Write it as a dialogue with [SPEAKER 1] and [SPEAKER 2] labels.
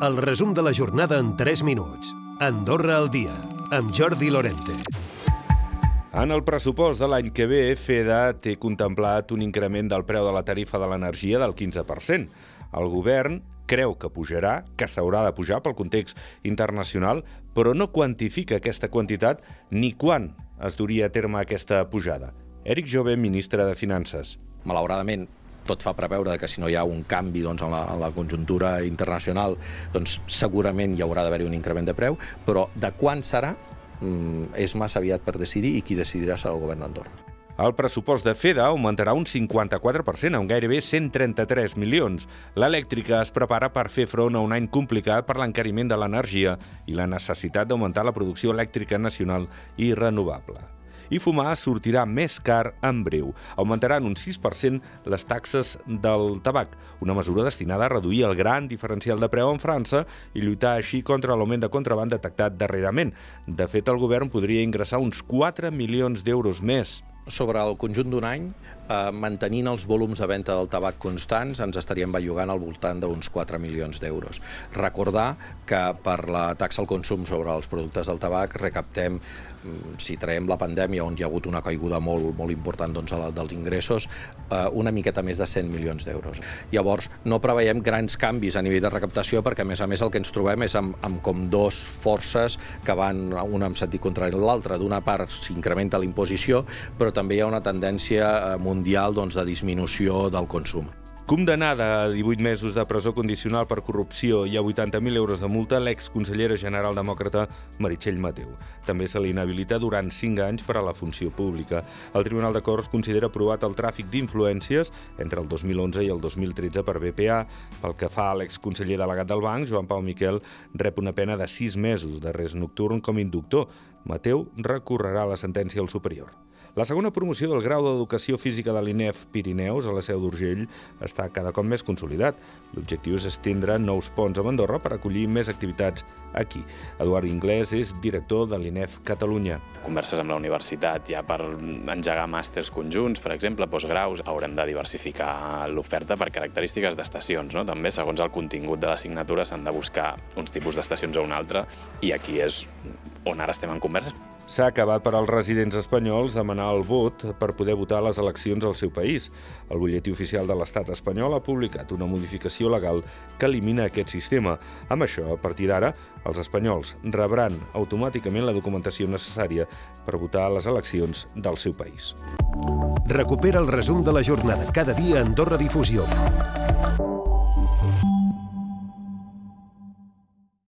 [SPEAKER 1] El resum de la jornada en 3 minuts. Andorra al dia, amb Jordi Lorente.
[SPEAKER 2] En el pressupost de l'any que ve, FEDA té contemplat un increment del preu de la tarifa de l'energia del 15%. El govern creu que pujarà, que s'haurà de pujar pel context internacional, però no quantifica aquesta quantitat ni quan es duria a terme aquesta pujada. Eric Jove, ministre de Finances.
[SPEAKER 3] Malauradament, tot fa preveure que si no hi ha un canvi doncs, en, la, en la conjuntura internacional, doncs segurament hi haurà d'haver un increment de preu, però de quan serà mm, és massa aviat per decidir i qui decidirà serà el govern d'Andorra.
[SPEAKER 2] El pressupost de FEDA augmentarà un 54%, a un gairebé 133 milions. L'elèctrica es prepara per fer front a un any complicat per l'encariment de l'energia i la necessitat d'augmentar la producció elèctrica nacional i renovable i fumar sortirà més car en breu. Augmentaran un 6% les taxes del tabac, una mesura destinada a reduir el gran diferencial de preu en França i lluitar així contra l'augment de contraband detectat darrerament. De fet, el govern podria ingressar uns 4 milions d'euros més
[SPEAKER 3] sobre el conjunt d'un any, eh, mantenint els volums de venda del tabac constants, ens estaríem bellugant al voltant d'uns 4 milions d'euros. Recordar que per la taxa al consum sobre els productes del tabac recaptem mm, si traiem la pandèmia, on hi ha hagut una caiguda molt, molt important doncs, dels ingressos, eh, una miqueta més de 100 milions d'euros. Llavors, no preveiem grans canvis a nivell de recaptació perquè, a més a més, el que ens trobem és amb, amb com dos forces que van una en sentit contrari a l'altra. D'una part s'incrementa la imposició, però també hi ha una tendència eh, mundial doncs, de disminució del consum.
[SPEAKER 2] Condemnada a 18 mesos de presó condicional per corrupció i a 80.000 euros de multa, l'exconsellera general demòcrata Meritxell Mateu. També se li inhabilita durant 5 anys per a la funció pública. El Tribunal de Corts considera aprovat el tràfic d'influències entre el 2011 i el 2013 per BPA. Pel que fa a l'exconseller delegat del banc, Joan Pau Miquel, rep una pena de 6 mesos d'arrest nocturn com inductor. Mateu recorrerà la sentència al superior. La segona promoció del grau d'Educació Física de l'INEF Pirineus a la Seu d'Urgell està cada cop més consolidat. L'objectiu és estendre nous ponts a Andorra per acollir més activitats aquí. Eduard Inglés és director de l'INEF Catalunya.
[SPEAKER 4] Converses amb la universitat ja per engegar màsters conjunts, per exemple, postgraus, haurem de diversificar l'oferta per característiques d'estacions. No? També, segons el contingut de l'assignatura, s'han de buscar uns tipus d'estacions o un altre, i aquí és on ara estem en converses.
[SPEAKER 2] S'ha acabat per als residents espanyols demanar el vot per poder votar a les eleccions al seu país. El butlletí oficial de l'estat espanyol ha publicat una modificació legal que elimina aquest sistema. Amb això, a partir d'ara, els espanyols rebran automàticament la documentació necessària per votar a les eleccions del seu país.
[SPEAKER 1] Recupera el resum de la jornada cada dia a Andorra Difusió.